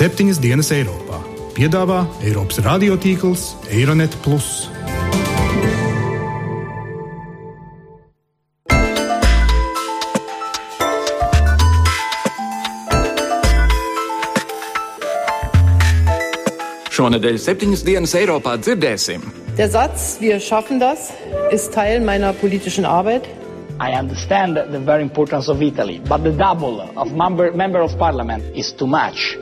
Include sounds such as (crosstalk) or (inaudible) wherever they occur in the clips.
Septiņas dienas Eiropā. Piedāvā Eiropas radiotīkls Eironet. Šonadēļ septiņas dienas Eiropā dzirdēsim. Der Satz, wir schaffen das, ist Teil meiner politischen Arbeit. I understand the very importance of Italy, but the double of member, member of parliament is too much.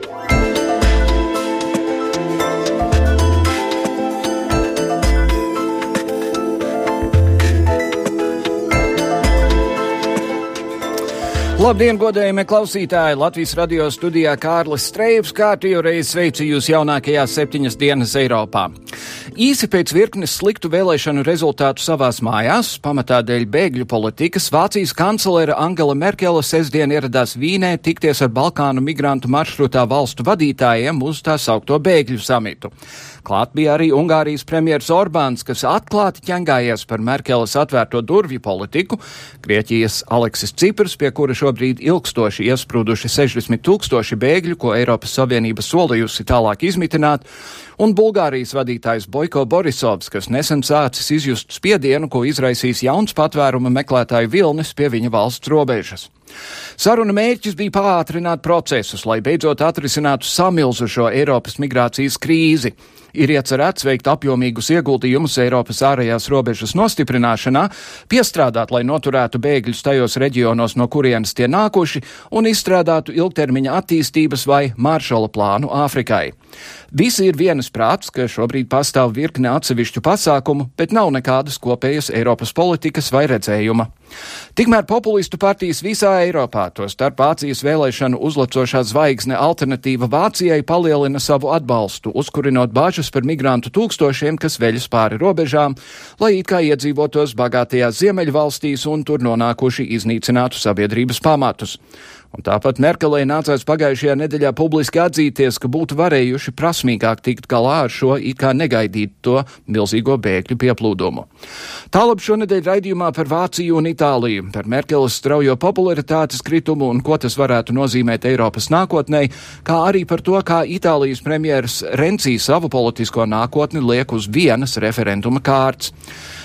Labdien, godējumie klausītāji! Latvijas radio studijā Kārlis Streips kārtīgi reiz sveicu jūs jaunākajās septiņas dienas Eiropā. Īsi pēc virknes sliktu vēlēšanu rezultātu savās mājās, pamatā dēļ bēgļu politikas, Vācijas kanclere Angela Merkele sestdien ieradās Vīnē tikties ar Balkānu migrantu maršrutā valstu vadītājiem uz tā saukto bēgļu samitu. Klāt bija arī Ungārijas premjers Orbāns, kas atklāti ķengājies par Merkeles atvērto durvju politiku, Grieķijas Aleksis Ciprs, pie kura šobrīd ilgstoši iesprūduši 60 tūkstoši bēgļu, ko Eiropas Savienība solījusi tālāk izmitināt, un Bulgārijas vadītājs Boiko Borisovs, kas nesen sācis izjust spiedienu, ko izraisīs jauns patvēruma meklētāju vilnis pie viņa valsts robežas. Saruna mērķis bija pātrināt procesus, lai beidzot atrisinātu samilzušo Eiropas migrācijas krīzi ir iecerēts veikt apjomīgus ieguldījumus Eiropas ārējās robežas nostiprināšanā, piestrādāt, lai noturētu bēgļus tajos reģionos, no kurienes tie nākuši, un izstrādātu ilgtermiņa attīstības vai maršala plānu Āfrikai. Visi ir vienas prāts, ka šobrīd pastāv virkne atsevišķu pasākumu, bet nav nekādas kopējas Eiropas politikas vai redzējuma. Tikmēr populistu partijas visā Eiropā, to starp Vācijas vēlēšanu uzlacošā zvaigzne alternatīva Vācijai palielina savu atbalstu, uzkurinot bāžas par migrantu tūkstošiem, kas veļas pāri robežām, lai it kā iedzīvotos bagātajās ziemeļvalstīs un tur nonākuši iznīcinātu sabiedrības pamatus. Un tāpat Merkelē nācās pagājušajā nedēļā publiski atzīties, ka būtu varējuši prasmīgāk tikt galā ar šo it kā negaidīto milzīgo bēgļu pieplūdumu. Tālāk šonedēļ raidījumā par Vāciju un Itāliju, par Merkeles straujo popularitātes kritumu un ko tas varētu nozīmēt Eiropas nākotnē, kā arī par to, kā Itālijas premjeras Renci savu politisko nākotni liek uz vienas referenduma kārts.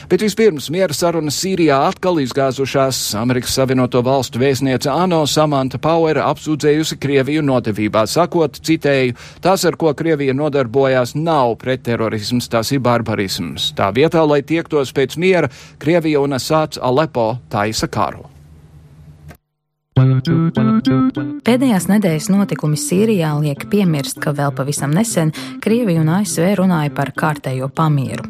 Bet vispirms miera sarunas Sīrijā atkal izgāzušās. Amerikas Savienoto Valstu vēstniece ANO Samanta Powera apsūdzējusi Krieviju nodevībā, sakot, citēju, tās, ar ko Krievija nodarbojās, nav pretterorisms, tas ir barbarisms. Tā vietā, lai tiektos pēc miera, Krievija un Asāds Alepo taisa karu. Pēdējās nedēļas notikumi Sīrijā liek piemirst, ka vēl pavisam nesen Krievija un ASV runāja par kārtējo pamieru.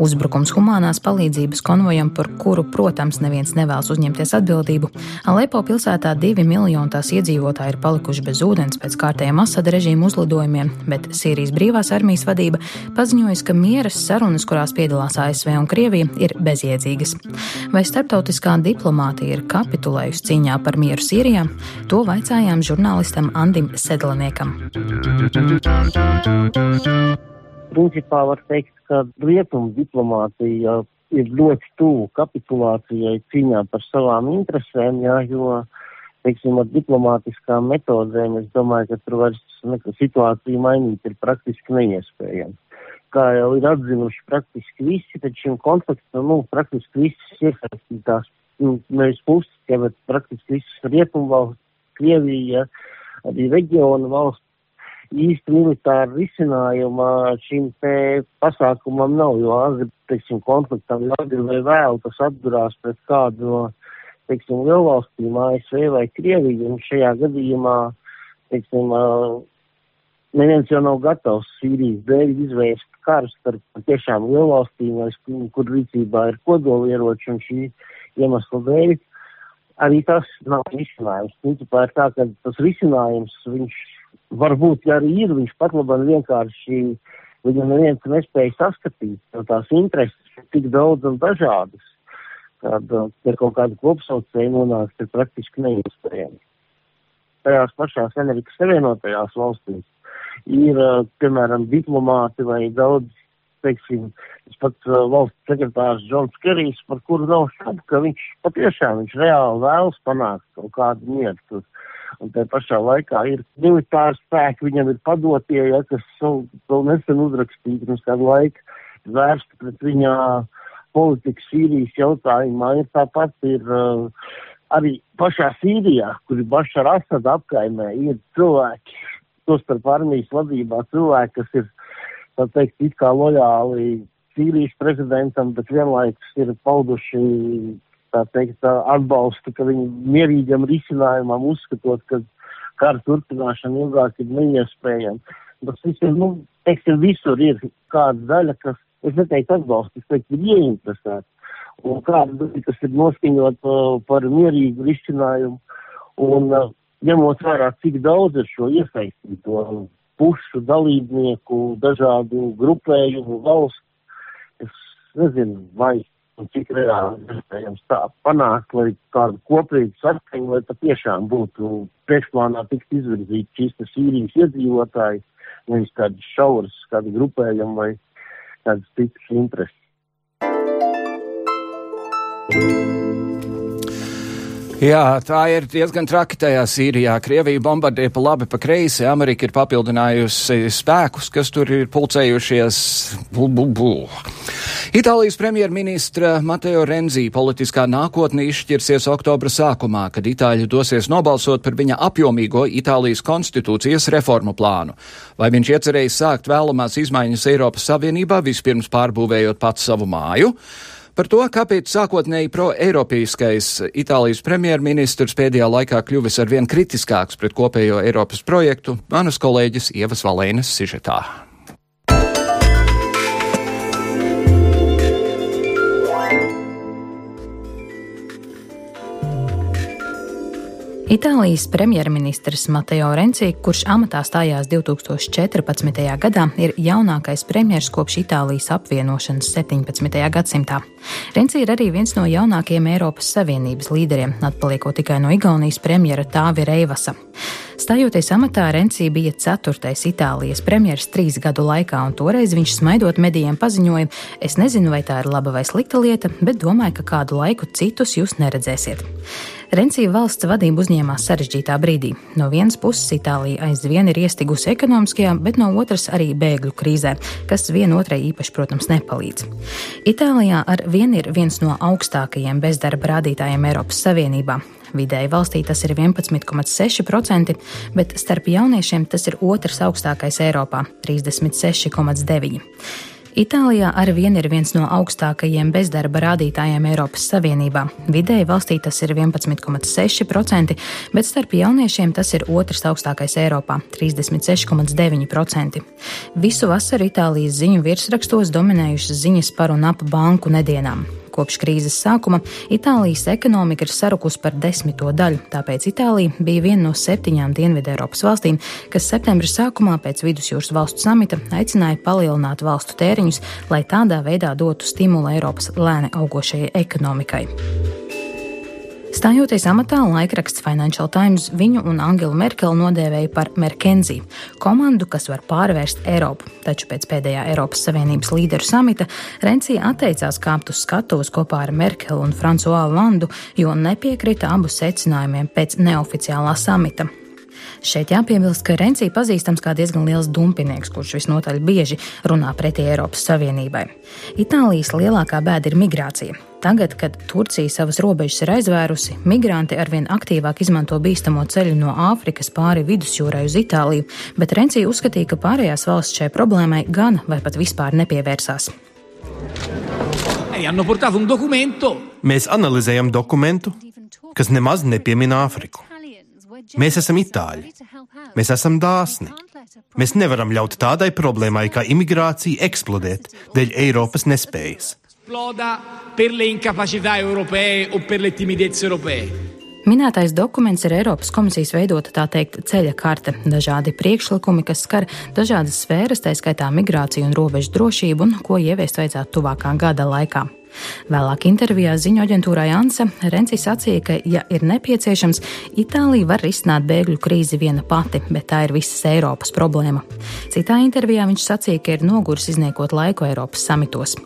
Uzbrukums humanās palīdzības konvojam, par kuru, protams, neviens nevēlas uzņemties atbildību, Alepo pilsētā divi miljoni tās iedzīvotāji ir palikuši bez ūdens pēc kārtējiem Asada režīmu uzlidojumiem, bet Sīrijas brīvās armijas vadība paziņojas, ka mieras sarunas, kurās piedalās ASV un Krievija, ir bezjēdzīgas. Vai starptautiskā diplomātija ir kapitulējusi cīņā par mieru? Karu Sīrijā, to vaicājām žurnālistam Andim Sedlaniekam. Principā var teikt, ka rietumu diplomātija ir ļoti tuvu kapitulācijai cīņā par savām interesēm, jā, jo, teiksim, ar diplomātiskām metodēm es domāju, ka tur vairs neko situāciju mainīt ir praktiski neiespējami. Kā jau ir atzinuši praktiski visi, tad šim konfliktam, nu, praktiski visas iesaistītās nu, nevis puses, ja, praktiski visas rietumvalsts, Krievija, arī reģiona valsts īsti militāra risinājuma šim te pasākumam nav, jo agri, teiksim, konfliktam agri vai vēl tas atdurās pret kādu no, teiksim, lielvalstīm, ASV vai Krieviju, un šajā gadījumā, teiksim, neviens jau nav gatavs Sīrijas dēļ izvērst karu starp tiešām lielvalstīm, kur rīcībā ir kodolieroči, un šī iemeslu dēļ. Arī tas nav risinājums. Principā ir tā, ka tas risinājums, viņš varbūt arī ir, viņš pat labam vienkārši, viņam neviens nespēja saskatīt, jo tās intereses ir tik daudz un dažādas, kad pie kaut kāda kopsaucēja nonākt ir praktiski neiespējami. Tajās pašās Amerikas Savienotajās valstīs ir, piemēram, diplomāti vai daudz teiksim, pats uh, valsts sekretārs Džons Kerijs, par kuru nav šaubu, ka viņš patiešām, viņš reāli vēlas panākt kaut kādu mieru tur. un tā pašā laikā ir militāri spēki, viņam ir padotie, ja, kas savu nesen uzrakstīja pirms kādu laiku, vērsti pret viņa politikas Sīrijas jautājumā, ir tāpat ir uh, arī pašā Sīrijā, kur ir Bašar Asad apkaimē, ir cilvēki, to starp armijas vadībā cilvēki, kas ir, tā teikt, it kā lojāli Sīrijas prezidentam, bet vienlaikus ir pauduši tā teikt, atbalstu, ka viņi mierīgam risinājumam uzskatot, ka kara turpināšana ilgāk ir neiespējama. Tas viss ir, nu, teiksim, visur ir kāda daļa, kas, es neteiktu atbalstu, es teiktu, ir ieinteresēta. Un kāda daļa, kas ir noskaņot uh, par mierīgu risinājumu. Un uh, ņemot vērā, cik daudz ir šo iesaistīto pušu, dalībnieku, dažādu grupējumu valstu, es nezinu, vai un cik reāli iespējams tā panākt, lai tādu kopīgu saskaņu, lai patiešām būtu priekšplānā tikt izvirzīti šīs Sīrijas iedzīvotāji, nevis kādas šauras, kādi grupējumi vai kādas citas intereses. Jā, tā ir diezgan traki tajā Sīrijā. Krievija bombardē pa labi, pa kreisi. Amerika ir papildinājusi spēkus, kas tur ir pulcējušies. Bu, bu, bu. Itālijas premjerministra Mateo Renzi politiskā nākotne izšķirsies oktobra sākumā, kad Itāļi dosies nobalsot par viņa apjomīgo Itālijas konstitūcijas reformu plānu. Vai viņš iecerējis sākt vēlamās izmaiņas Eiropas Savienībā, vispirms pārbūvējot pats savu māju? Par to, kāpēc sākotnēji pro-eiropeiskais Itālijas premjerministrs pēdējā laikā kļuvis ar vien kritiskāks pret kopējo Eiropas projektu, manas kolēģis Ievas Valēnas sižetā. Itālijas premjerministrs Mateo Renci, kurš amatā stājās 2014. gadā, ir jaunākais premjers kopš Itālijas apvienošanas 17. gadsimtā. Renci ir arī viens no jaunākajiem Eiropas Savienības līderiem, atpaliekot tikai no Igaunijas premjera Tāvi Reivasa. Stājoties amatā, Renci bija ceturtais Itālijas premjers trīs gadu laikā, un toreiz viņš smaidot medijiem paziņoja: Es nezinu, vai tā ir laba vai slikta lieta, bet domāju, ka kādu laiku citus jūs neredzēsiet. Rencija valsts vadību uzņēmās sarežģītā brīdī. No vienas puses Itālija aizvien ir iestigusi ekonomiskajā, bet no otras arī bēgļu krīzē, kas vienotrai īpaši, protams, nepalīdz. Itālijā ar vien ir viens no augstākajiem bezdarba rādītājiem Eiropas Savienībā. Vidēji valstī tas ir 11,6%, bet starp jauniešiem tas ir otrs augstākais Eiropā - 36,9%. Itālijā arī vien ir viens no augstākajiem bezdarba rādītājiem Eiropas Savienībā. Vidēji valstī tas ir 11,6%, bet starp jauniešiem tas ir otrs augstākais Eiropā - 36,9%. Visu vasaru Itālijas ziņu virsrakstos dominējušas ziņas par un ap banku nedienām. Kopš krīzes sākuma Itālijas ekonomika ir sarukusi par desmito daļu, tāpēc Itālija bija viena no septiņām Dienvidu Eiropas valstīm, kas septembra sākumā pēc vidusjūras valstu samita aicināja palielināt valstu tēriņus, lai tādā veidā dotu stimulu Eiropas lēni augošajai ekonomikai. Stājoties amatā, laikraksts Financial Times viņu un Angelu Merkeli nodēvēja par Merkenziju, komandu, kas var pārvērst Eiropu. Taču pēc pēdējā Eiropas Savienības līderu samita Rencija atteicās kāpt uz skatuves kopā ar Merkeli un Francois Landu, jo nepiekrita abu secinājumiem pēc neoficiālā samita. Šeit jāpiebilst, ka Rencija pazīstams kā diezgan liels dumpinieks, kurš visnotaļ bieži runā pretī Eiropas Savienībai. Itālijas lielākā bēda ir migrācija. Tagad, kad Turcija savas robežas ir aizvērusi, migranti arvien aktīvāk izmanto bīstamo ceļu no Āfrikas pāri vidusjūrai uz Itāliju, bet Rencija uzskatīja, ka pārējās valsts šai problēmai gan vai pat vispār nepievērsās. Mēs analizējam dokumentu, kas nemaz nepiemina Āfriku. Mēs esam itāļi. Mēs esam dāsni. Mēs nevaram ļaut tādai problēmai kā imigrācija eksplodēt dēļ Eiropas nespējas esploda per le incapacità europee o per le timidezze europee. Minētais dokuments ir Eiropas komisijas veidota tā teikt ceļa karte, dažādi priekšlikumi, kas skar dažādas sfēras, tā skaitā migrāciju un robežu drošību, un ko ieviest vajadzētu tuvākā gada laikā. Vēlāk intervijā ziņu aģentūrai Ansa Renci sacīja, ka, ja ir nepieciešams, Itālija var risināt bēgļu krīzi viena pati, bet tā ir visas Eiropas problēma. Citā intervijā viņš sacīja, ka ir nogurs izniekot laiku Eiropas samitos.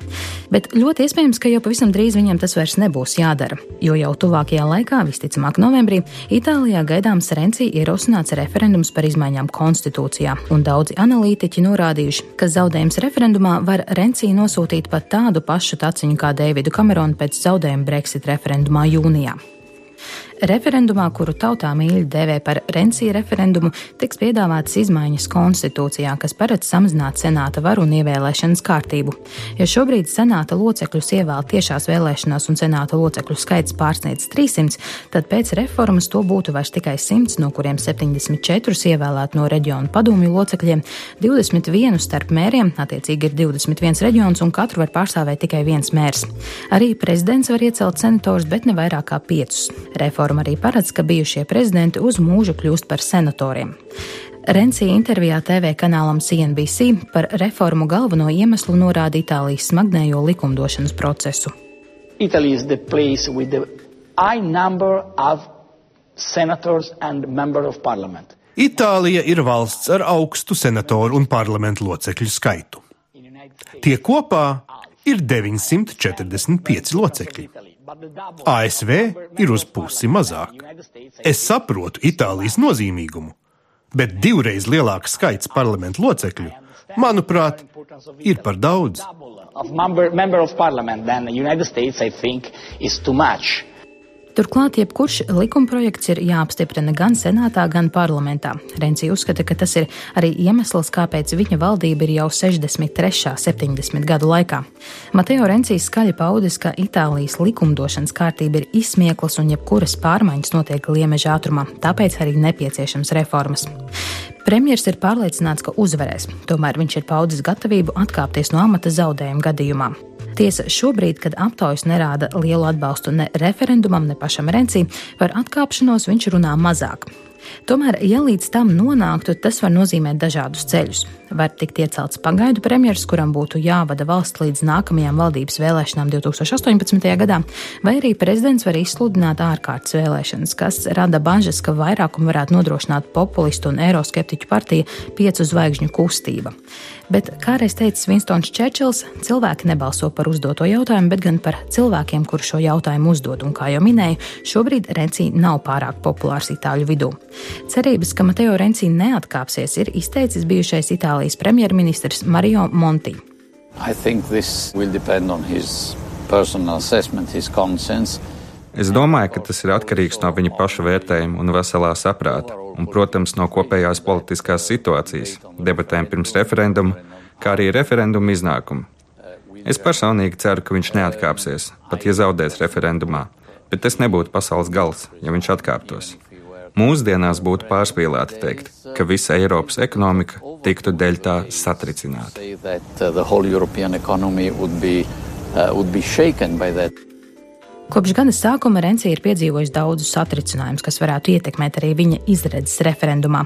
Bet ļoti iespējams, ka jau pavisam drīz viņam tas vairs nebūs jādara, jo jau tuvākajā laikā, visticamāk novembrī, Itālijā gaidāms Renci ierosināts referendums par izmaiņām konstitūcijā, un daudzi analītiķi norādījuši, ka zaudējums referendumā var Renci nosūtīt pat tādu pašu taciņu kā Deividu Kameronu pēc zaudējuma Brexit referendumā jūnijā. Referendumā, kuru tautā mīļi dēvē par Rensija referendumu, tiks piedāvātas izmaiņas konstitūcijā, kas paredz samazināt senāta varu un ievēlēšanas kārtību. Ja šobrīd senāta locekļus ievēl tiešās vēlēšanās un senāta locekļu skaits pārsniedz 300, tad pēc reformas to būtu vairs tikai 100, no kuriem 74 ievēlēt no reģionu padomju locekļiem, 21 starp mēriem, attiecīgi ir 21 reģions un katru var pārstāvēt tikai viens mērs. Arī prezidents var iecelt senators, bet ne vairāk kā piecus. Reforma Reforma arī paredz, ka bijušie prezidenti uz mūžu kļūst par senatoriem. Rencija intervijā TV kanālam CNBC par reformu galveno iemeslu norāda Itālijas smagnējo likumdošanas procesu. Itālija ir valsts ar augstu senatoru un parlamentu locekļu skaitu. Tie kopā ir 945 locekļi. ASV ir uz pusi mazāk. Es saprotu Itālijas nozīmīgumu, bet divreiz lielāks skaits parlamentu locekļu, manuprāt, ir par daudz. Turklāt, jebkurš likumprojekts ir jāapstiprina gan senātā, gan parlamentā. Renci uzskata, ka tas ir arī iemesls, kāpēc viņa valdība ir jau 63. 70 gadu laikā. Mateo Rencijs skaļi paudis, ka Itālijas likumdošanas kārtība ir izsmieklas un jebkuras pārmaiņas notiek liemeža ātrumā, tāpēc arī nepieciešams reformas. Premjerministrs ir pārliecināts, ka uzvarēs, tomēr viņš ir paudis gatavību atkāpties no amata zaudējuma gadījumā. Tiesa, šobrīd, kad aptaujas nerāda lielu atbalstu ne referendumam, ne pašam Renci, par atkāpšanos viņš runā mazāk. Tomēr, ja līdz tam nonāktu, tas var nozīmēt dažādus ceļus. Var tikt iecelts pagaidu premjerministrs, kuram būtu jāvada valsts līdz nākamajām valdības vēlēšanām 2018. gadā, vai arī prezidents var izsludināt ārkārtas vēlēšanas, kas rada bažas, ka vairākumu varētu nodrošināt populistu un eiroskeptiķu partija piecu zvaigžņu kustība. Bet, kā reiz teica Vinstons Čērčils, cilvēki nebalso par uzdoto jautājumu, bet gan par cilvēkiem, kuri šo jautājumu uzdod. Un, kā jau minēju, šobrīd Renci nav pārāk populārs Itāļu vidū. Cerības, ka Mateo Renci neatkāpsies, ir izteicis bijušais Itālijas premjerministrs Mario Monti. Es domāju, ka tas ir atkarīgs no viņa paša vērtējuma un veselā saprāta, un, protams, no kopējās politiskās situācijas, debatēm pirms referenduma, kā arī referenduma iznākuma. Es personīgi ceru, ka viņš neatkāpsies, pat ja zaudēs referendumā, bet tas nebūtu pasaules gals, ja viņš atkāptos. Mūsdienās būtu pārspīlēti teikt, ka visa Eiropas ekonomika tiktu dēļ tā satricināta. Kopš gada sākuma Rencija ir piedzīvojis daudzus satricinājumus, kas varētu ietekmēt arī viņa izredzes referendumā.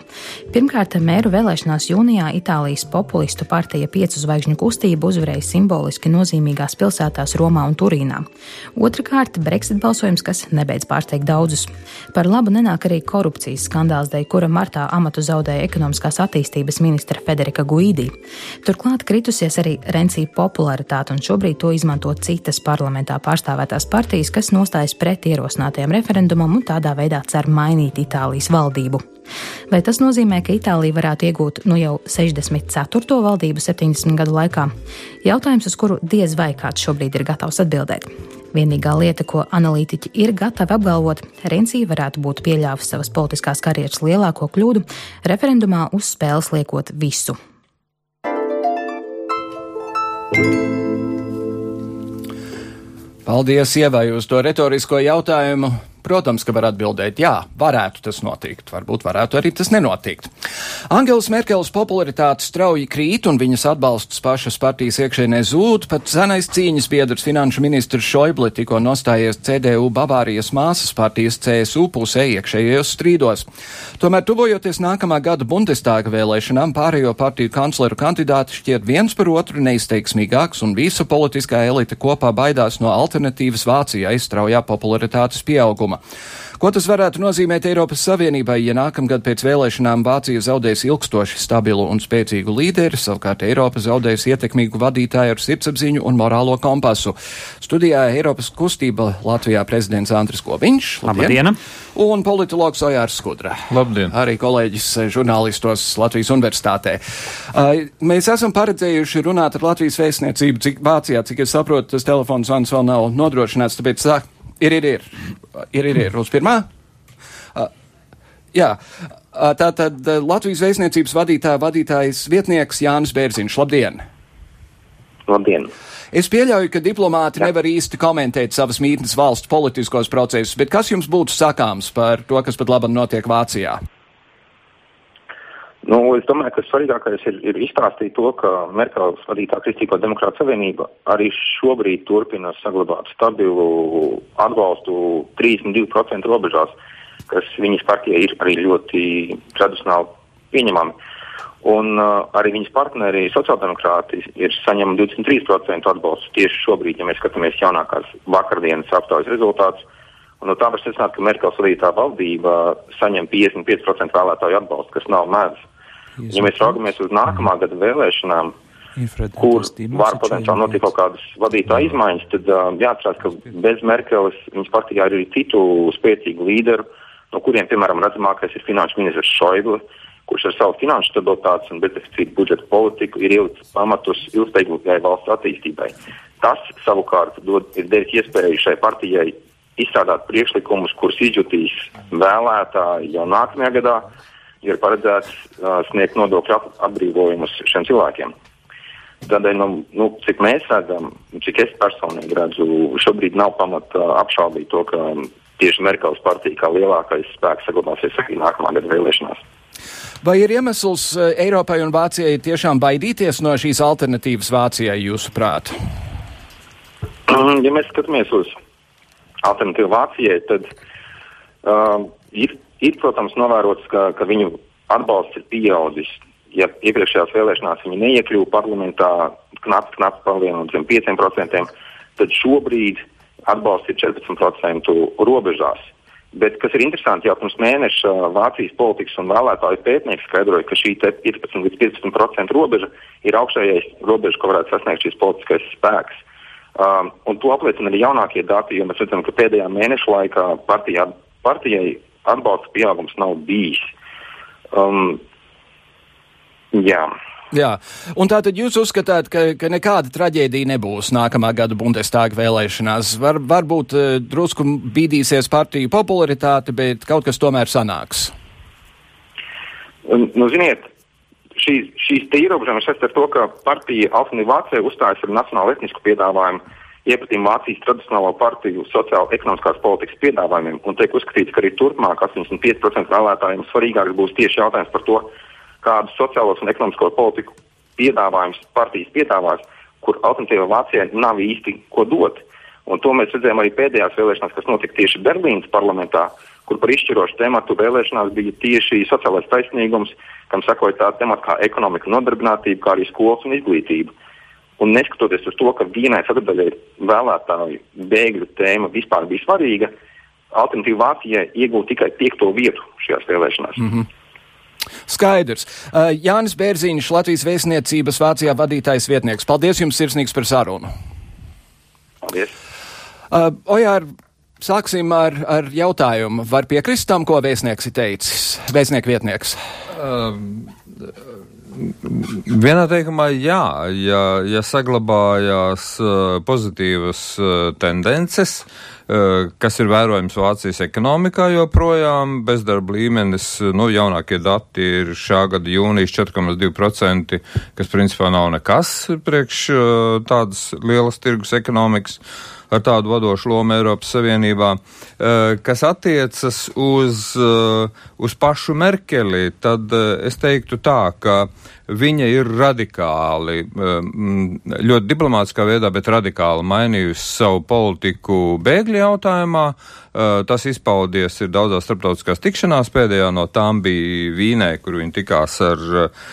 Pirmkārt, mēru vēlēšanās jūnijā Itālijas populistu partija Piecu zvaigžņu kustība uzvarēja simboliski nozīmīgās pilsētās Romā un Turīnā. Otrakārt, Brexit balsojums, kas nebeidz pārsteigt daudzus. Par labu nenāk arī korupcijas skandāls, dēļ kura martā amatu zaudēja ekonomiskās attīstības ministra Federika Guidi. Turklāt kritusies arī Rencija popularitāte, un šobrīd to izmanto citas parlamentā pārstāvētās partijas partijas, kas nostājas pret ierosinātajam referendumam un tādā veidā cer mainīt Itālijas valdību. Vai tas nozīmē, ka Itālija varētu iegūt nu jau 64. valdību 70 gadu laikā? Jautājums, uz kuru diez vai kāds šobrīd ir gatavs atbildēt. Vienīgā lieta, ko analītiķi ir gatavi apgalvot, Rencija varētu būt pieļāvusi savas politiskās karjeras lielāko kļūdu, referendumā uz spēles liekot visu. thank you Paldies, Ievai, uz to retorisko jautājumu. Protams, ka var atbildēt, jā, varētu tas notikt, varbūt varētu arī tas nenotikt. Angelas Merkeles popularitāte strauji krīt un viņas atbalsts pašas partijas iekšēnē zūd, pat senais cīņas biedrs finanšu ministrs Šoible tikko nostājies CDU Bavārijas māsas partijas CSU pusē iekšējos strīdos. Tomēr tuvojoties nākamā gada Bundestāga vēlēšanām, pārējo partiju kancleru kandidāti šķiet viens par otru neizteiksmīgāks un visa politiskā elite kopā baidās no alternatīvas Vācijai straujā popularitātes pieauguma trūkuma. Ko tas varētu nozīmēt Eiropas Savienībai, ja nākamgad pēc vēlēšanām Vācija zaudēs ilgstoši stabilu un spēcīgu līderi, savukārt Eiropa zaudēs ietekmīgu vadītāju ar sirdsapziņu un morālo kompasu? Studijā Eiropas kustība Latvijā prezidents Andris Koviņš. Labdien! Un politologs Ojārs Skudra. Labdien! Arī kolēģis žurnālistos Latvijas universitātē. Mēs esam paredzējuši runāt ar Latvijas vēstniecību cik, Vācijā, cik es saprotu, tas telefons zvans vēl nav nodrošināts, tāpēc sāk Ir, ir, ir. Ir, ir, ir. Uz pirmā? Uh, jā. Uh, Tātad uh, Latvijas vēstniecības vadītāja vadītājs vietnieks Jānis Bērziņš. Labdien! Labdien! Es pieļauju, ka diplomāti Jā. nevar īsti komentēt savas mītnes valsts politiskos procesus, bet kas jums būtu sakāms par to, kas pat labi notiek Vācijā? Nu, es domāju, ka svarīgākais ir, ir izstāstīt to, ka Merkels vadītā Kristīgo demokrāta savienība arī šobrīd turpina saglabāt stabilu atbalstu 32% robežās, kas viņas partijai ir arī ļoti tradicionāli pieņemami. Un uh, arī viņas partneri, sociāldemokrāti, ir saņēmuši 23% atbalstu tieši šobrīd, ja mēs skatāmies jaunākās vakardienas aptaujas rezultātus. Un no tā var secināt, ka Merkels vadītā valdība saņem 55% vēlētāju atbalstu, kas nav mēdz. Ja mēs raugamies uz nākamā gada vēlēšanām, kur var potenciāli notikt kaut kādas vadītāja izmaiņas, tad uh, jāatcerās, ka bez Merkeles viņas partijā ir arī citu spēcīgu līderu, no kuriem, piemēram, redzamākais ir finanšu ministrs Šoible, kurš ar savu finanšu stabilitātes un bezdeficīta budžeta politiku ir ielicis pamatus ilgspējīgai valsts attīstībai. Tas savukārt dod, ir devis iespēju šai partijai izstrādāt priekšlikumus, kurus izjutīs vēlētāji jau nākamajā gadā, ir paredzēts uh, sniegt nodokļu atbrīvojumus šiem cilvēkiem. Tādēļ, nu, nu, cik mēs redzam, cik es personīgi redzu, šobrīd nav pamata apšaubīt to, ka tieši Merkels partija kā lielākais spēks saglabāsies arī nākamā gada vēlēšanās. Vai ir iemesls Eiropai un Vācijai tiešām baidīties no šīs alternatīvas Vācijai, jūsuprāt? Ja mēs skatāmies uz alternatīvu Vācijai, tad uh, ir Ir, protams, novērots, ka, ka viņu atbalsts ir pieaudzis. Ja iepriekšējās vēlēšanās viņi neiekļuva parlamentā, knapi, knapi palielinot zem 5%, tad šobrīd atbalsts ir 14% robežās. Bet, kas ir interesanti, jau pirms mēneša Vācijas politikas un vēlētāju pētnieki skaidroja, ka šī 15 līdz 15% robeža ir augšējais robeža, ko varētu sasniegt šis politiskais spēks. Um, un to apliecina arī jaunākie dati, jo mēs redzam, ka pēdējā mēneša laikā partijā, partijai atbalsta pieaugums nav bijis. Um, jā. Jā, un tātad jūs uzskatāt, ka, ka nekāda traģēdija nebūs nākamā gada Bundestāga vēlēšanās. Var, varbūt uh, drusku bīdīsies partiju popularitāte, bet kaut kas tomēr sanāks. Nu, ziniet, šīs, šīs ierobežojums saistīts ar to, ka partija Alfānija Vācijā uzstājas ar nacionālu etnisku piedāvājumu iepazīstina Vācijas tradicionālo partiju sociālo-ekonomiskās politikas piedāvājumiem un tiek uzskatīts, ka arī turpmāk 85% vēlētājiem svarīgāks būs tieši jautājums par to, kādus sociālos un ekonomisko politiku piedāvājumus partijas piedāvās, kur alternatīva Vācijai nav īsti ko dot. Un to mēs redzējām arī pēdējās vēlēšanās, kas notika tieši Berlīnas parlamentā, kur par izšķirošu tematu vēlēšanās bija tieši sociālais taisnīgums, kam sakoja tā temata kā ekonomika nodarbinātība, kā arī skolas un izglītība. Un neskatoties uz to, ka vienai sadaļai vēlētāju bēgļu tēma vispār bija svarīga, alternatīva Vācijai iegūta tikai piekto vietu šajās vēlēšanās. Mm -hmm. Skaidrs. Uh, Jānis Bērziņš, Latvijas vēstniecības Vācijā vadītājs vietnieks. Paldies jums sirsnīgs par sarunu. Paldies. Uh, Ojār, sāksim ar, ar jautājumu. Var piekrist tam, ko vēstnieks ir teicis? Vēstnieku vietnieks. Um, Vienā teikumā, jā, ja, ja saglabājās uh, pozitīvas uh, tendences, uh, kas ir vērojams Vācijas ekonomikā joprojām, bezdarba līmenis, nu, jaunākie dati ir šā gada jūnijas 4,2%, kas principā nav nekas priekš tādas lielas tirgus ekonomikas. Ar tādu vadošu lomu Eiropas Savienībā. Kas attiecas uz, uz pašu Merkeli, tad es teiktu tā, ka viņa ir radikāli, ļoti diplomātiskā veidā, bet radikāli mainījusi savu politiku bēgļu jautājumā. Uh, tas izpaudies ir daudzās starptautiskās tikšanās. Pēdējā no tām bija Vīnē, kur viņi tikās ar uh,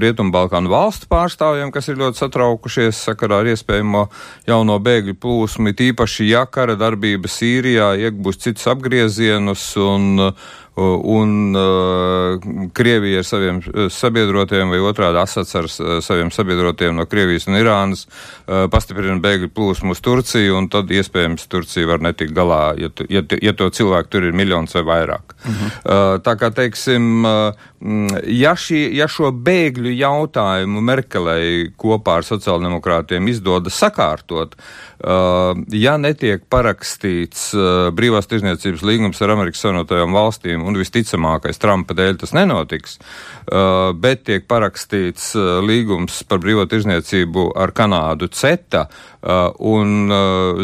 Rietumbalkānu valstu pārstāvjiem, kas ir ļoti satraukušies sakarā ar iespējamo jauno bēgļu plūsmu, tīpaši, ja kara darbība Sīrijā iegūs citus apgriezienus un uh, un uh, Krievija ar saviem uh, sabiedrotiem vai otrādi Asats ar saviem sabiedrotiem no Krievijas un Irānas pastiprina bēgļu plūsmu uz Turciju, un tad iespējams Turcija var netikt galā, ja, tu, ja, ja to cilvēku tur ir miljons vai vairāk. Uh, tā kā, teiksim, uh, ja, šī, ja šo bēgļu jautājumu Merkelei kopā ar sociāldemokrātiem izdodas sakārtot, ja netiek parakstīts brīvās tirzniecības līgums ar Amerikas Savienotajām valstīm, un visticamākais Trumpa dēļ tas nenotiks, uh, bet tiek parakstīts uh, līgums par brīvo tirzniecību ar Kanādu CETA, uh, un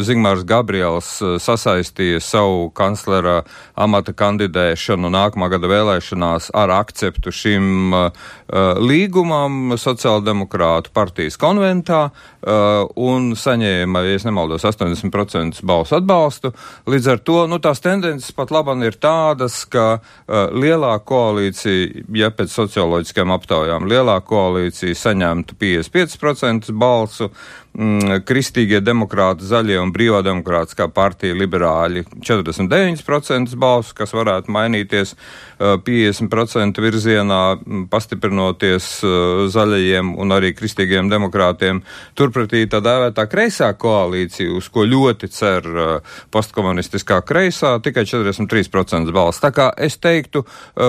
Zigmārs Gabriels sasaistīja savu kanclera amata kandidēšanu nākamā gada vēlēšanās ar akceptu šim līgumam sociāldemokrātu partijas konventā un saņēma, ja es nemaldos, 80% balsu atbalstu. Līdz ar to nu, tās tendences pat labam ir tādas, ka uh, lielā koalīcija, ja pēc socioloģiskajām aptaujām lielā koalīcija saņemtu 55% balsu, mm, kristīgie demokrāti, zaļie un brīvā demokrātiskā partija liberāļi. 49% balsu, kas varētu mainīties. uh, 50% virzienā, pastiprinoties uh, zaļajiem un arī kristīgiem demokrātiem. Turpretī tā dēvētā kreisā koalīcija, uz ko ļoti cer uh, postkomunistiskā kreisā, tikai 43% balsu. Tā kā es teiktu,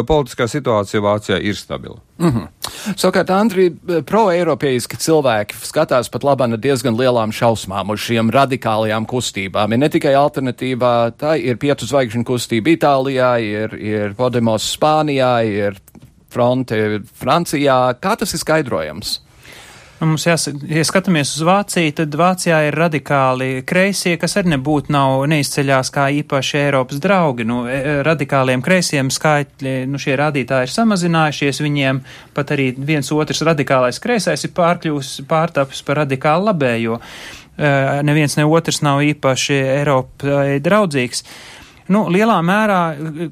politiskā situācija Vācijā ir stabila. Mm -hmm. Savukārt, Andri, pro-eiropeiski cilvēki skatās pat labāk diezgan lielām šausmām uz šiem radikālajām kustībām. Ir ne tikai alternatīvā, tā ir pietu zvaigžņu kustība Itālijā, ir, ir Podemos Spānijā, ir fronte Francijā. Kā tas ir skaidrojams? Nu, mums jāsaka, ja skatāmies uz Vāciju, tad Vācijā ir radikāli kreisie, kas arī nebūtu nav neizceļās kā īpaši Eiropas draugi. Nu, e, radikāliem kreisiem skaitļi, nu, šie rādītāji ir samazinājušies, viņiem pat arī viens otrs radikālais kreisais ir pārkļūs, pārtapis par radikālu labējo. E, neviens ne otrs nav īpaši Eiropai draudzīgs. Nu, lielā mērā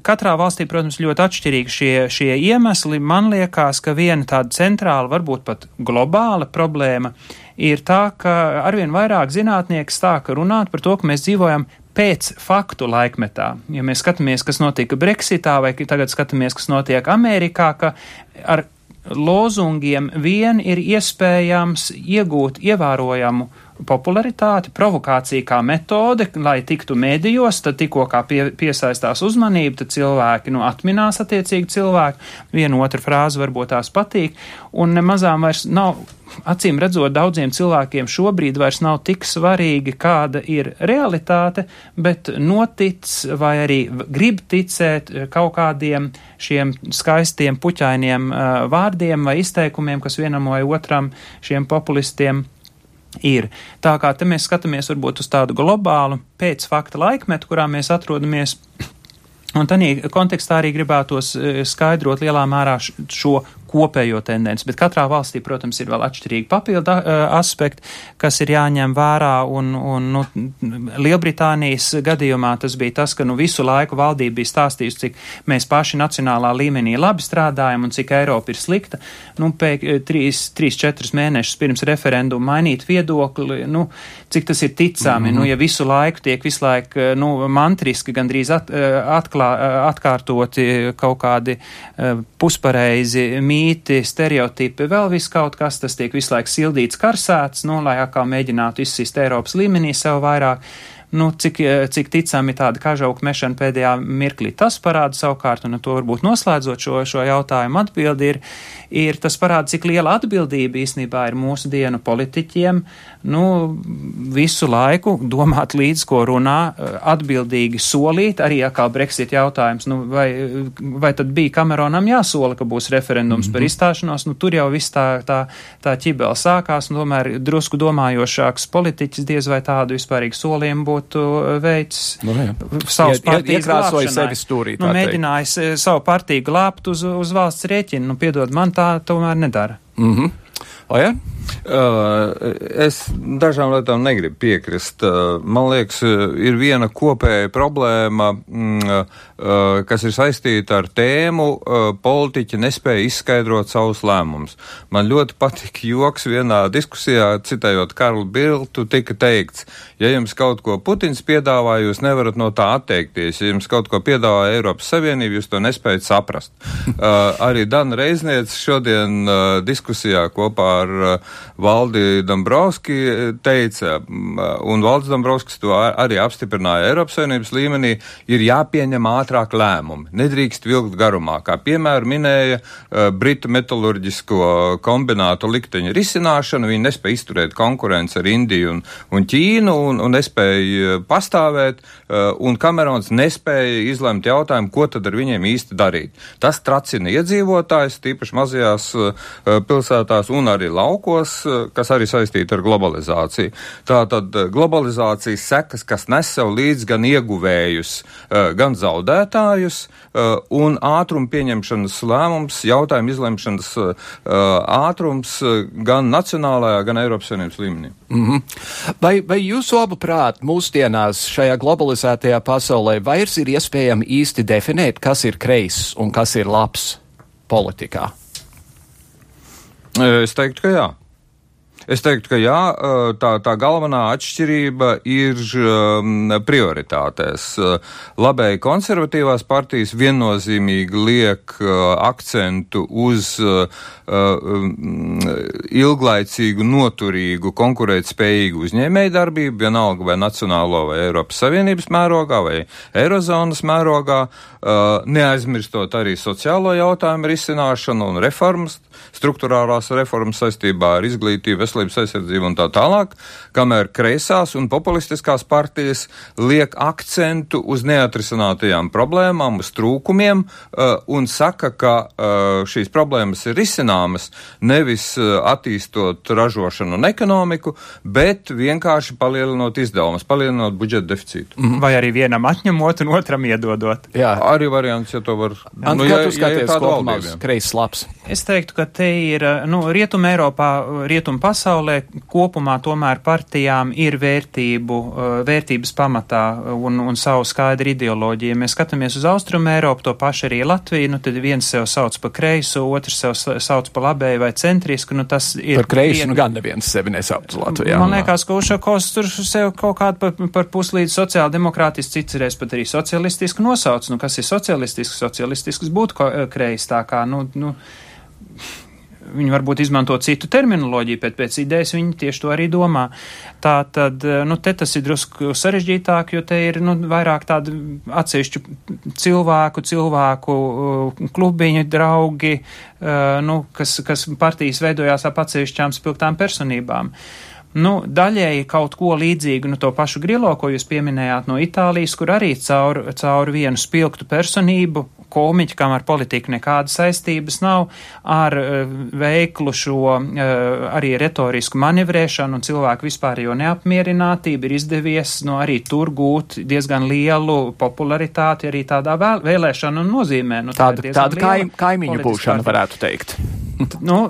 katrā valstī, protams, ļoti atšķirīgi šie, šie iemesli. Man liekas, ka viena tāda centrāla, varbūt pat globāla problēma ir tā, ka arvien vairāk zinātnieki sāka runāt par to, ka mēs dzīvojam pēc faktu laikmetā. Ja mēs skatāmies, kas notika Brexitā, vai tagad skatāmies, kas notiek Amerikā, ka ar lozungiem vien ir iespējams iegūt ievērojamu popularitāti, provokācija kā metode, lai tiktu mēdījos, tad tikko kā pie, piesaistās uzmanība, tad cilvēki, nu, atminās attiecīgi cilvēki, viena otra frāze varbūt tās patīk, un nemazām vairs nav, acīm redzot, daudziem cilvēkiem šobrīd vairs nav tik svarīgi, kāda ir realitāte, bet notic vai arī grib ticēt kaut kādiem šiem skaistiem, puķainiem uh, vārdiem vai izteikumiem, kas vienam vai otram šiem populistiem ir. Tā kā te mēs skatāmies varbūt uz tādu globālu pēcfakta laikmetu, kurā mēs atrodamies. Un tādā kontekstā arī gribētos eh, skaidrot lielā mērā šo kopējo tendenci, bet katrā valstī, protams, ir vēl atšķirīgi papildu aspekti, kas ir jāņem vērā, un, un nu, Lielbritānijas gadījumā tas bija tas, ka nu, visu laiku valdība bija stāstījusi, cik mēs paši nacionālā līmenī labi strādājam un cik Eiropa ir slikta. Nu, pēc 3-4 mēnešus pirms referenduma mainīt viedokli, nu, cik tas ir ticami, mm -hmm. nu, ja visu laiku tiek visu laiku nu, mantriski gandrīz at, atklā, atkārtoti kaut kādi puspareizi mīļi mīti, stereotipi, vēl viss kaut kas, tas tiek visu laiku sildīts, karsēts, nu, lai atkal mēģinātu izsist Eiropas līmenī sev vairāk. Nu, cik, cik ticami tāda kažauka mešana pēdējā mirklī. Tas parāda savukārt, un to varbūt noslēdzot šo, šo jautājumu atbildi ir, ir tas parāda, cik liela atbildība īstenībā ir mūsu dienu politiķiem, nu, visu laiku domāt līdz, ko runā, atbildīgi solīt, arī kā Brexit jautājums, nu, vai, vai tad bija Kameronam jāsola, ka būs referendums mm -hmm. par mhm. izstāšanos, nu, tur jau viss tā, tā, tā ķibela sākās, un tomēr drusku domājošāks politiķis diez vai tādu vispārīgu solījumu būtu veicis nu, jā. savus ja, partijas glābšanai. sevi stūrī. Nu, mēģinājis eh, savu partiju glābt uz, uz valsts rēķinu, nu, piedod, man tā tomēr nedara. Mm -hmm. O, ja? Uh, es dažām lietām negribu piekrist. Uh, man liekas, uh, ir viena kopēja problēma, mm, kas ir saistīta ar tēmu, politiķi nespēja izskaidrot savus lēmumus. Man ļoti patika joks vienā diskusijā, citējot Karlu Biltu, tika teikts, ja jums kaut ko Putins piedāvā, jūs nevarat no tā atteikties. Ja jums kaut ko piedāvā Eiropas Savienība, jūs to nespējat saprast. (laughs) Arī Dana Reizniec šodien diskusijā kopā ar Valdi Dombrovski teica, un Valdis Dombrovskis to arī apstiprināja Eiropas Savienības līmenī, ir jāpieņem ātrāk lēmumi. Nedrīkst vilkt garumā. Kā piemēru minēja uh, Britu metalurģisko kombinātu likteņa risināšanu, viņi nespēja izturēt konkurenci ar Indiju un, un Ķīnu un, un nespēja pastāvēt, uh, un Kamerons nespēja izlemt jautājumu, ko tad ar viņiem īsti darīt. Tas tracina iedzīvotājs, tīpaši mazajās uh, pilsētās un arī laukos, kas arī saistīta ar globalizāciju. Tātad eh, globalizācijas sekas, kas nes sev līdz gan ieguvējus, eh, gan zaudētājus, eh, un ātruma pieņemšanas lēmums, jautājumu izlemšanas ātrums gan nacionālajā, gan Eiropas Savienības līmenī. Mm -hmm. vai, vai jūsu abu prāt mūsdienās šajā globalizētajā pasaulē vairs ir iespējami īsti definēt, kas ir kreis un kas ir labs politikā? Es teiktu, ka jā. Es teiktu, ka jā, tā, tā galvenā atšķirība ir prioritātēs. Labēji konservatīvās partijas viennozīmīgi liek akcentu uz ilglaicīgu, noturīgu, konkurētspējīgu uzņēmēju darbību, vienalga vai nacionālo vai Eiropas Savienības mērogā vai Eirozonas mērogā, neaizmirstot arī sociālo jautājumu risināšanu un reformas, struktūrālās reformas saistībā ar izglītību, veselības aizsardzību un tā tālāk, kamēr kreisās un populistiskās partijas liek akcentu uz neatrisinātajām problēmām, uz trūkumiem uh, un saka, ka uh, šīs problēmas ir risināmas nevis uh, attīstot ražošanu un ekonomiku, bet vienkārši palielinot izdevumus, palielinot budžeta deficītu. -hmm. Vai arī vienam atņemot un otram iedodot. Jā, arī variants, ja to var. Nu, ja, ja, ja tāda kreisas labs. Es teiktu, ka te ir, nu, Rietuma Eiropā, Rietuma pasaulē kopumā tomēr partijām ir vērtību, uh, vērtības pamatā un, un savu skaidru ideoloģiju. Mēs skatāmies uz Austrumu Eiropu, to pašu arī Latviju, nu tad viens sev sauc pa kreiso, otrs sev sauc pa labēju vai centrisku, nu tas ir. Par kreisu, vien... nu gan neviens sevi nesauc Latvijā. Man liekas, ka Ušakos tur sev kaut kādu par, par puslīdz sociāldemokrātisku, cits reiz pat arī socialistisku nosauc. Nu, kas ir socialistisks? Socialistisks būtu kreis, tā kā, nu, nu viņi varbūt izmanto citu terminoloģiju, bet pēc idejas viņi tieši to arī domā. Tā tad, nu, te tas ir drusku sarežģītāk, jo te ir, nu, vairāk tādu atsevišķu cilvēku, cilvēku uh, klubiņu, draugi, uh, nu, kas, kas partijas veidojās ap atsevišķām spilgtām personībām. Nu, daļēji kaut ko līdzīgu, nu, to pašu Grilo, ko jūs pieminējāt no Itālijas, kur arī caur, caur vienu spilgtu personību komiķi, kam ar politiku nekādas saistības nav, ar uh, veiklu šo uh, arī retorisku manevrēšanu un cilvēku vispārējo neapmierinātību ir izdevies nu, arī tur gūt diezgan lielu popularitāti arī tādā vēl, vēlēšanu nozīmē. Nu, tā tāda tāda kaim, kaimiņu būšana varētu teikt. nu,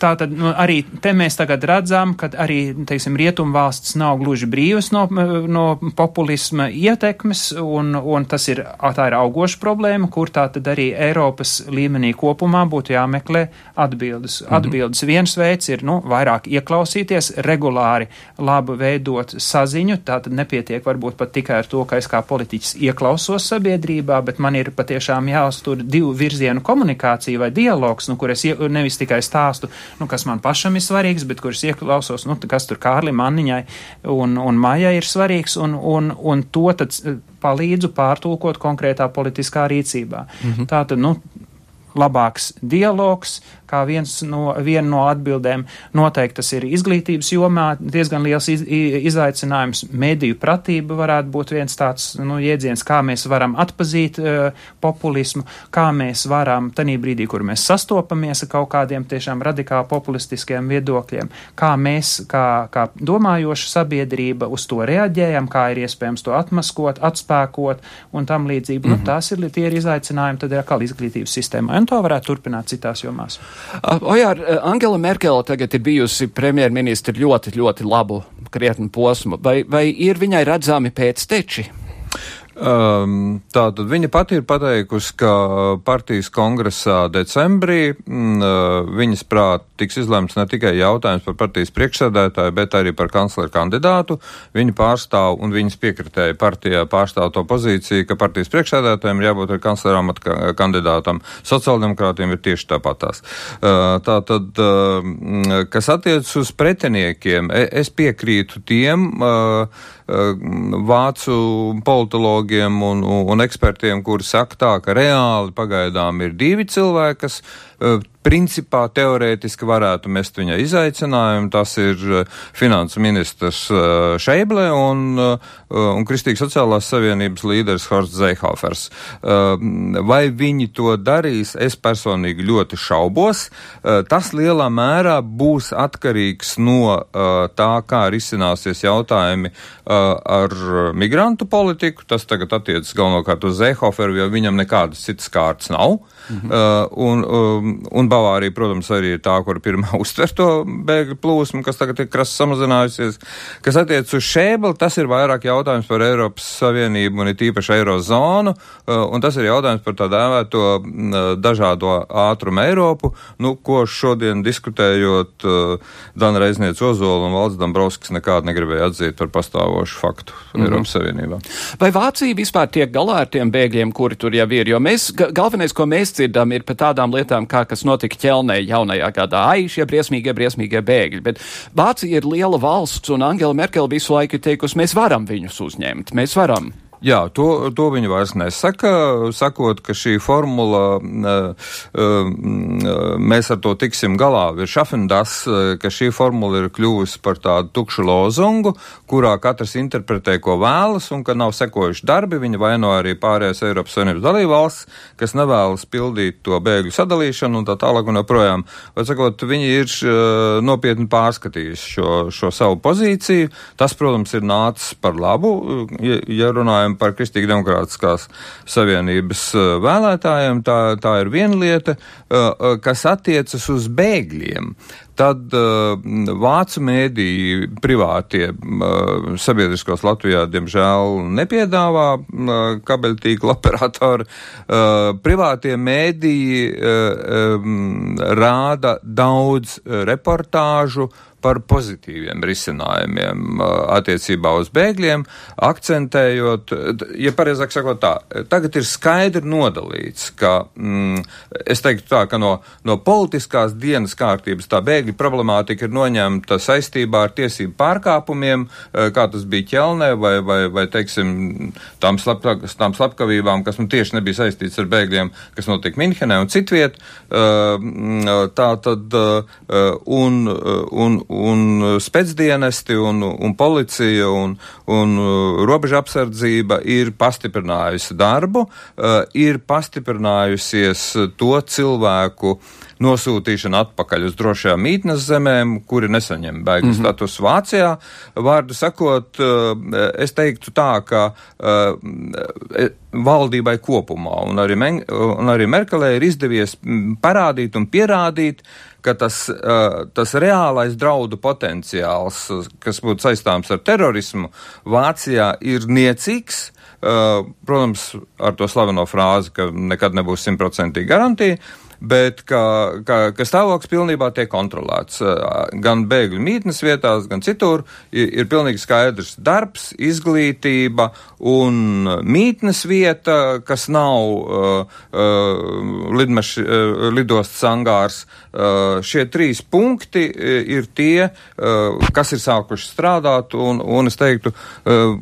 tā tad nu, arī te mēs tagad redzam, ka arī, teiksim, rietumvalsts nav gluži brīvas no, no populisma ietekmes, un, un tas ir, tā ir augoša problēma, kur tā tad arī Eiropas līmenī kopumā būtu jāmeklē atbildes. -hmm. Atbildes viens veids ir, nu, vairāk ieklausīties, regulāri labi veidot saziņu, tā tad nepietiek varbūt pat tikai ar to, ka es kā politiķis ieklausos sabiedrībā, bet man ir patiešām jāuztur divu virzienu komunikācija vai dialogs, nu, kur es nevis tikai stāstu nu, kas man pašam ir svarīgs, bet kurus ieklausos, nu, kas tur Kārlim, Anniņai un, un Mājai ir svarīgs, un, un, un to tad palīdzu pārtulkot konkrētā politiskā rīcībā. Mm -hmm. Tātad, nu, labāks dialogs, kā viens no, viena no atbildēm. Noteikti tas ir izglītības jomā diezgan liels iz, izaicinājums. Mediju pratība varētu būt viens tāds nu, jēdziens, kā mēs varam atpazīt uh, populismu, kā mēs varam tanī brīdī, kur mēs sastopamies ar kaut kādiem tiešām radikāli populistiskiem viedokļiem, kā mēs, kā, kā domājoša sabiedrība, uz to reaģējam, kā ir iespējams to atmaskot, atspēkot un tam līdzīgi. Mm -hmm. nu, mhm. tās ir tie ir izaicinājumi tad ir atkal izglītības sistēmā, un to varētu turpināt citās jomās. Ojār, Angela Merkele tagad ir bijusi premjerministra ļoti, ļoti labu krietnu posmu. Vai, vai ir viņai redzami pēcteči? Um, Tātad viņa pati ir pateikusi, ka partijas kongresā decembrī m, uh, viņas prāt tiks izlemts ne tikai jautājums par partijas priekšsēdētāju, bet arī par kancleru kandidātu. Viņa pārstāv un viņas piekritēja partijā pārstāv to pozīciju, ka partijas priekšsēdētājiem ir jābūt ar kancleru amata kandidātam. Sociāldemokrātiem ir tieši tāpatās. Uh, Tātad, uh, kas attiec uz pretiniekiem, e, es piekrītu tiem, vācu politologiem un, un ekspertiem, kuri saka tā, ka reāli pagaidām ir divi cilvēki, kas principā teorētiski varētu mest viņai izaicinājumu. Tas ir finansu ministrs Šeible un, un Kristīgas sociālās savienības līderis Horsts Zeihofers. Vai viņi to darīs, es personīgi ļoti šaubos. Tas lielā mērā būs atkarīgs no tā, kā risināsies jautājumi ar migrantu politiku. Tas tagad attiecas galvenokārt uz Zeihoferu, jo viņam nekādas citas kārtas nav. Mhm. Un, um, un Bavārija, protams, arī ir tā, kur pirmā (laughs) uztver to bēgļu plūsmu, kas tagad ir krasi samazinājusies. Kas attiec uz šēbeli, tas ir vairāk jautājums par Eiropas Savienību un it īpaši Eirozonu, uh, un tas ir jautājums par tā dēvēto uh, dažādo ātrumu Eiropu, nu, ko šodien diskutējot uh, Dana Reizniec Ozola un Valds Dambrovskis nekādu negribēja atzīt par pastāvošu faktu mm -hmm. Eiropas Savienībā. Vai Vācija vispār tiek galā ar tiem bēgļiem, kuri tur jau ir? Jo mēs, galvenais, ko mēs dzirdam, ir par tādām lietām, kā kas notika ķelnē jaunajā gadā. Ai, šie briesmīgie, briesmīgie bēgļi. Bet Vācija ir liela valsts, un Angela Merkel visu laiku ir teikusi, mēs varam viņus uzņemt, mēs varam. Jā, to, to viņi vairs nesaka, sakot, ka šī formula, mēs ar to tiksim galā, ir šafendas, ka šī formula ir kļuvusi par tādu tukšu lozungu, kurā katrs interpretē, ko vēlas, un ka nav sekojuši darbi, viņi vaino arī pārējās Eiropas Savienības dalībvalsts, kas nevēlas pildīt to bēgļu sadalīšanu un tā tālāk un joprojām. Vai sakot, viņi ir nopietni pārskatījuši šo, šo savu pozīciju. Tas, protams, ir nācis par labu, ja runājam runājam par Kristīgi demokrātiskās savienības uh, vēlētājiem, tā, tā ir viena lieta, uh, uh, kas attiecas uz bēgļiem. Tad uh, vācu mēdīji privātie uh, sabiedriskos Latvijā, diemžēl, nepiedāvā uh, kabeļtīkla operatori. Uh, privātie mēdīji uh, um, rāda daudz reportāžu par pozitīviem risinājumiem attiecībā uz bēgļiem, akcentējot, ja pareizāk sakot tā, tagad ir skaidri nodalīts, ka, mm, es teiktu tā, ka no, no politiskās dienas kārtības tā bēgļu problemātika ir noņemta saistībā ar tiesību pārkāpumiem, kā tas bija ķelnē, vai, vai, vai teiksim, tām, slapka, tām slapkavībām, kas nu tieši nebija saistīts ar bēgļiem, kas notika Minhenē un citviet. Tā tad, un, un, un uh, spēcdienesti un, un policija un, un uh, robeža apsardzība ir pastiprinājusi darbu, uh, ir pastiprinājusies to cilvēku nosūtīšana atpakaļ uz drošajām mītnes zemēm, kuri nesaņem bēgļu mm -hmm. status Vācijā. Vārdu sakot, es teiktu tā, ka e, valdībai kopumā un arī, Men un arī Merkelē ir izdevies parādīt un pierādīt, ka tas, tas reālais draudu potenciāls, kas būtu saistāms ar terorismu, Vācijā ir niecīgs. Protams, ar to slaveno frāzi, ka nekad nebūs simtprocentīgi garantija, bet ka, ka, ka stāvoklis pilnībā tiek kontrolēts. Gan bēgļu mītnes vietās, gan citur ir, ir pilnīgi skaidrs darbs, izglītība un mītnes vieta, kas nav uh, uh, lidmaš, uh, lidostas angārs. Uh, šie trīs punkti ir tie, uh, kas ir sākuši strādāt un, un es teiktu, uh,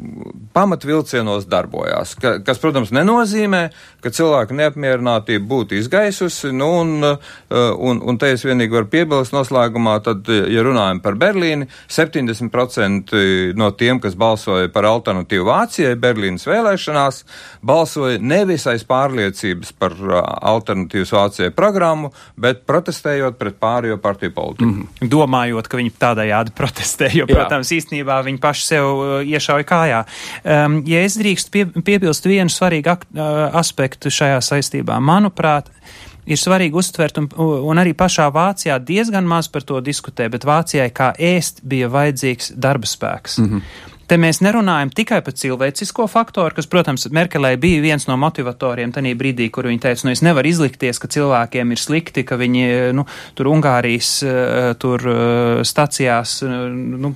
pamatvilcienos darbojās. Ka, kas, protams, nenozīmē, ka cilvēku neapmierinātība būtu izgaisusi, nu, un, un, un te es vienīgi varu piebilst noslēgumā, tad, ja runājam par Berlīni, 70% no tiem, kas balsoja par alternatīvu Vācijai Berlīnas vēlēšanās, balsoja nevis aiz pārliecības par alternatīvas Vācijai programmu, bet protestējot pret pārējo partiju politiku. Mm -hmm. Domājot, ka viņi tādējādi protestē, jo, Jā. protams, īstenībā viņi paši sev iešauja kājā. Um, ja es drīkstu pie, piebilst vienu svarīgu ak, uh, aspektu šajā saistībā, manuprāt, ir svarīgi uztvert, un, un arī pašā Vācijā diezgan maz par to diskutē, bet Vācijai kā ēst bija vajadzīgs darba spēks. Mm -hmm. Te mēs nerunājam tikai par cilvēcisko faktoru, kas, protams, Merkelē bija viens no motivatoriem tajā brīdī, kur viņa teica, nu es nevaru izlikties, ka cilvēkiem ir slikti, ka viņi, nu, tur Ungārijas, eh, tur eh, stacijās, eh, nu,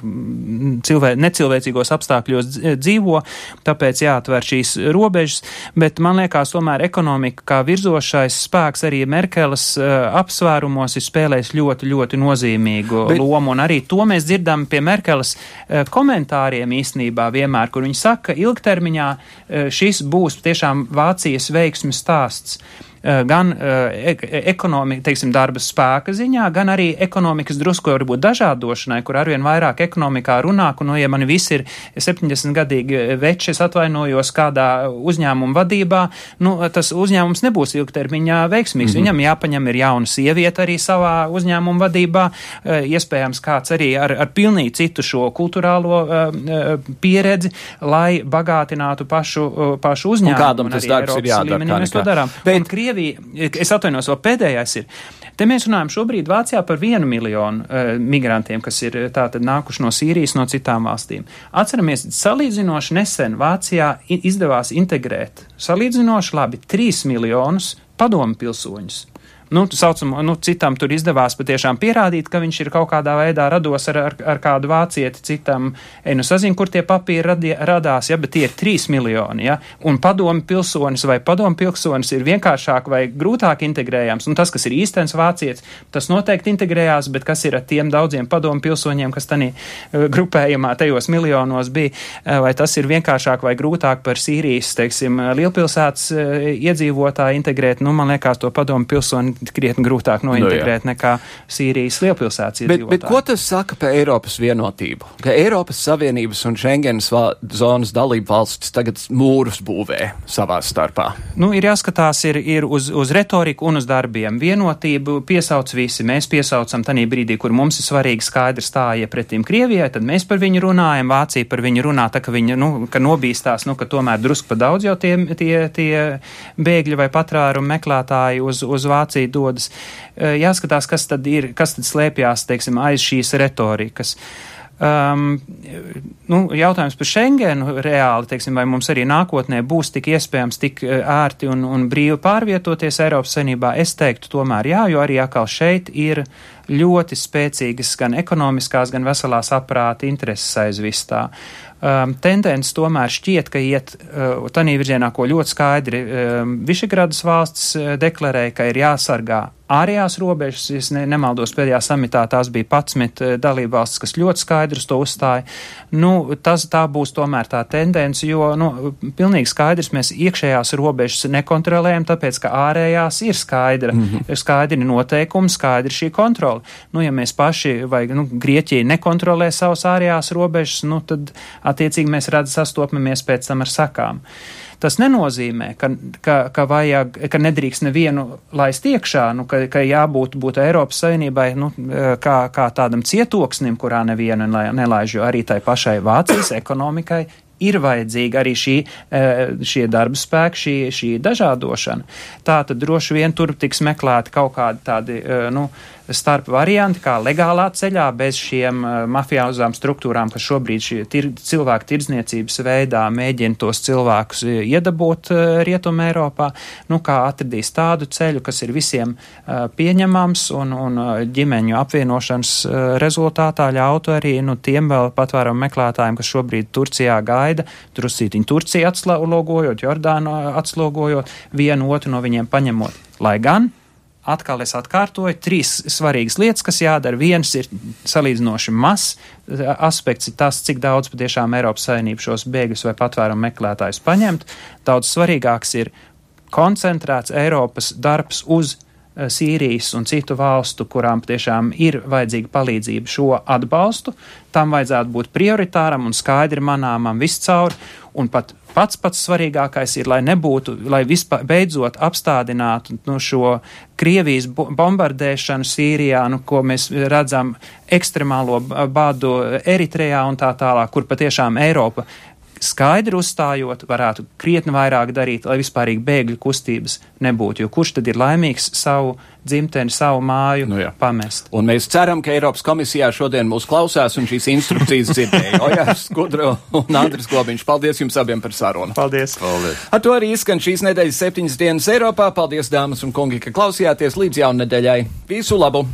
cilvē, necilvēcīgos apstākļos dzīvo, tāpēc jāatver šīs robežas, bet man liekas, tomēr ekonomika kā virzošais spēks arī Merkeles apsvērumos ir spēlējis ļoti, ļoti nozīmīgu bet... lomu, un arī to mēs dzirdam pie Merkeles komentāriem īstenībā vienmēr, kur viņi saka, ka ilgtermiņā eh, šis būs tiešām Vācijas veiksmes stāsts. Eh, gan eh, ekonomika, teiksim, darba spēka ziņā, gan arī ekonomikas drusku varbūt dažādošanai, kur arvien vairāk ekonomikā runā, un, nu, ja man visi ir 70 gadīgi veči, es atvainojos kādā uzņēmuma vadībā, nu, tas uzņēmums nebūs ilgtermiņā veiksmīgs. Mm -hmm. Viņam jāpaņem ir jauna sieviete arī savā uzņēmuma vadībā, eh, iespējams kāds arī ar, ar pilnīgi citu šo kulturālo pieredzi, lai bagātinātu pašu, pašu uzņēmumu. Un kādam tas darbs ir jādara? Mēs to darām. Bet, Krievija, es atvainojos, vēl pēdējais ir. Te mēs runājam šobrīd Vācijā par vienu miljonu uh, migrantiem, kas ir eh, tātad nākuši no Sīrijas, no citām valstīm. Atceramies, salīdzinoši nesen Vācijā izdevās integrēt salīdzinoši labi 3 miljonus padomu pilsoņus nu, saucam, nu, citam tur izdevās patiešām pierādīt, ka viņš ir kaut kādā veidā rados ar, ar, ar kādu vācieti, citam, ej, nu sazin, kur tie papīri radie, radās, ja, bet tie ir trīs miljoni, ja, un padomi pilsonis vai padomi pilsonis ir vienkāršāk vai grūtāk integrējams, un tas, kas ir īstenis vācietis, tas noteikti integrējās, bet kas ir ar tiem daudziem padomi pilsoņiem, kas tanī uh, grupējumā tajos miljonos bija, uh, vai tas ir vienkāršāk vai grūtāk par Sīrijas, teiksim, lielpilsētas uh, iedzīvotāju integrēt, nu, man liekas, to padomu pilsoni krietni grūtāk nointegrēt nu, nekā Sīrijas lielpilsētas iedzīvotāji. Bet, bet ko tas saka par Eiropas vienotību? Ka Eiropas Savienības un Schengenas zonas dalību valstis tagad mūrus būvē savā starpā? Nu, ir jāskatās ir, ir uz, uz retoriku un uz darbiem. Vienotību piesauc visi. Mēs piesaucam tanī brīdī, kur mums ir svarīgi skaidri stāja pretim Krievijai, tad mēs par viņu runājam, Vācija par viņu runā, tā ka viņa, nu, ka nobīstās, nu, ka tomēr drusku pa daudz jau tie, tie, tie bēgļi vai patvērumu meklētāji uz, uz Vāciju valstī dodas. Eh, jāskatās, kas tad ir, kas tad slēpjās, teiksim, aiz šīs retorikas. Um, nu, jautājums par Schengenu reāli, teiksim, vai mums arī nākotnē būs tik iespējams tik eh, ērti un, un brīvi pārvietoties Eiropas Savienībā, es teiktu tomēr jā, jo arī atkal šeit ir ļoti spēcīgas gan ekonomiskās, gan veselās aprāta intereses aiz vis tā um, tendence tomēr šķiet, ka iet uh, tādā virzienā, ko ļoti skaidri um, Višegradas valsts uh, deklarēja, ka ir jāsargā ārējās robežas, ja ne, nemaldos pēdējā samitā, tās bija 11 uh, dalībvalstis, kas ļoti skaidrs to uzstāja. Nu, tas tā būs tomēr tā tendence, jo, nu, pilnīgi skaidrs mēs iekšējās robežas nekontrolējam, tāpēc, ka ārējās ir skaidra, mm -hmm. skaidri noteikumi, skaidri šī kontrola. Nu, ja mēs paši vai, nu, Grieķija nekontrolē savas ārējās robežas, nu, tad attiecīgi mēs redz sastopamies pēc tam ar sakām. Tas nenozīmē, ka, ka, ka, vajag, ka nedrīkst nevienu laist iekšā, nu, ka, ka jābūt būt Eiropas Savienībai nu, kā, kā tādam cietoksnim, kurā nevienu nelaiž, jo arī tai pašai Vācijas ekonomikai ir vajadzīga arī šī, šie darba spēki, šī, šī dažādošana. Tā tad droši vien tur tiks meklēti kaut kādi tādi, nu, starp varianti, kā legālā ceļā, bez šiem uh, mafiāzām struktūrām, kas šobrīd tir, cilvēku tirdzniecības veidā mēģina tos cilvēkus iedabūt uh, Rietumē Eiropā, nu, kā atradīs tādu ceļu, kas ir visiem pieņemams un, un ģimeņu apvienošanas rezultātā ļautu arī nu, tiem vēl patvērumu meklētājiem, kas šobrīd Turcijā gaida, drusītiņu Turciju atslogojot, Jordānu atslogojot, vienu otru no viņiem paņemot. Lai gan atkal es atkārtoju, trīs svarīgas lietas, kas jādara. Viens ir salīdzinoši mazs aspekts, ir tas, cik daudz patiešām Eiropas Savienība šos bēgļus vai patvērumu meklētājus paņemt. Daudz svarīgāks ir koncentrēts Eiropas darbs uz Eh, Sīrijas un citu valstu, kurām tiešām ir vajadzīga palīdzība, šo atbalstu. Tam vajadzētu būt prioritāram un skaidri manāmam viscaur. Un pat pats pats svarīgākais ir, lai nebūtu, lai vispār beidzot apstādinātu nu, šo Krievijas bombardēšanu Sīrijā, nu, ko mēs redzam ekstremālo bādu Eritrejā un tā tālāk, kur patiešām Eiropa skaidri uzstājot, varētu krietni vairāk darīt, lai vispārīgi bēgļu kustības nebūtu. Jo kurš tad ir laimīgs savu dzimteni, savu māju nu jā. pamest? Un mēs ceram, ka Eiropas komisijā šodien mūs klausās un šīs instrukcijas dzirdēja. (laughs) Ojārs Skudro un Andris Globiņš. Paldies jums abiem par sarunu. Paldies. Paldies. Ar to arī izskan šīs nedēļas septiņas dienas Eiropā. Paldies, dāmas un kungi, ka klausījāties līdz jaunedēļai. Visu labu!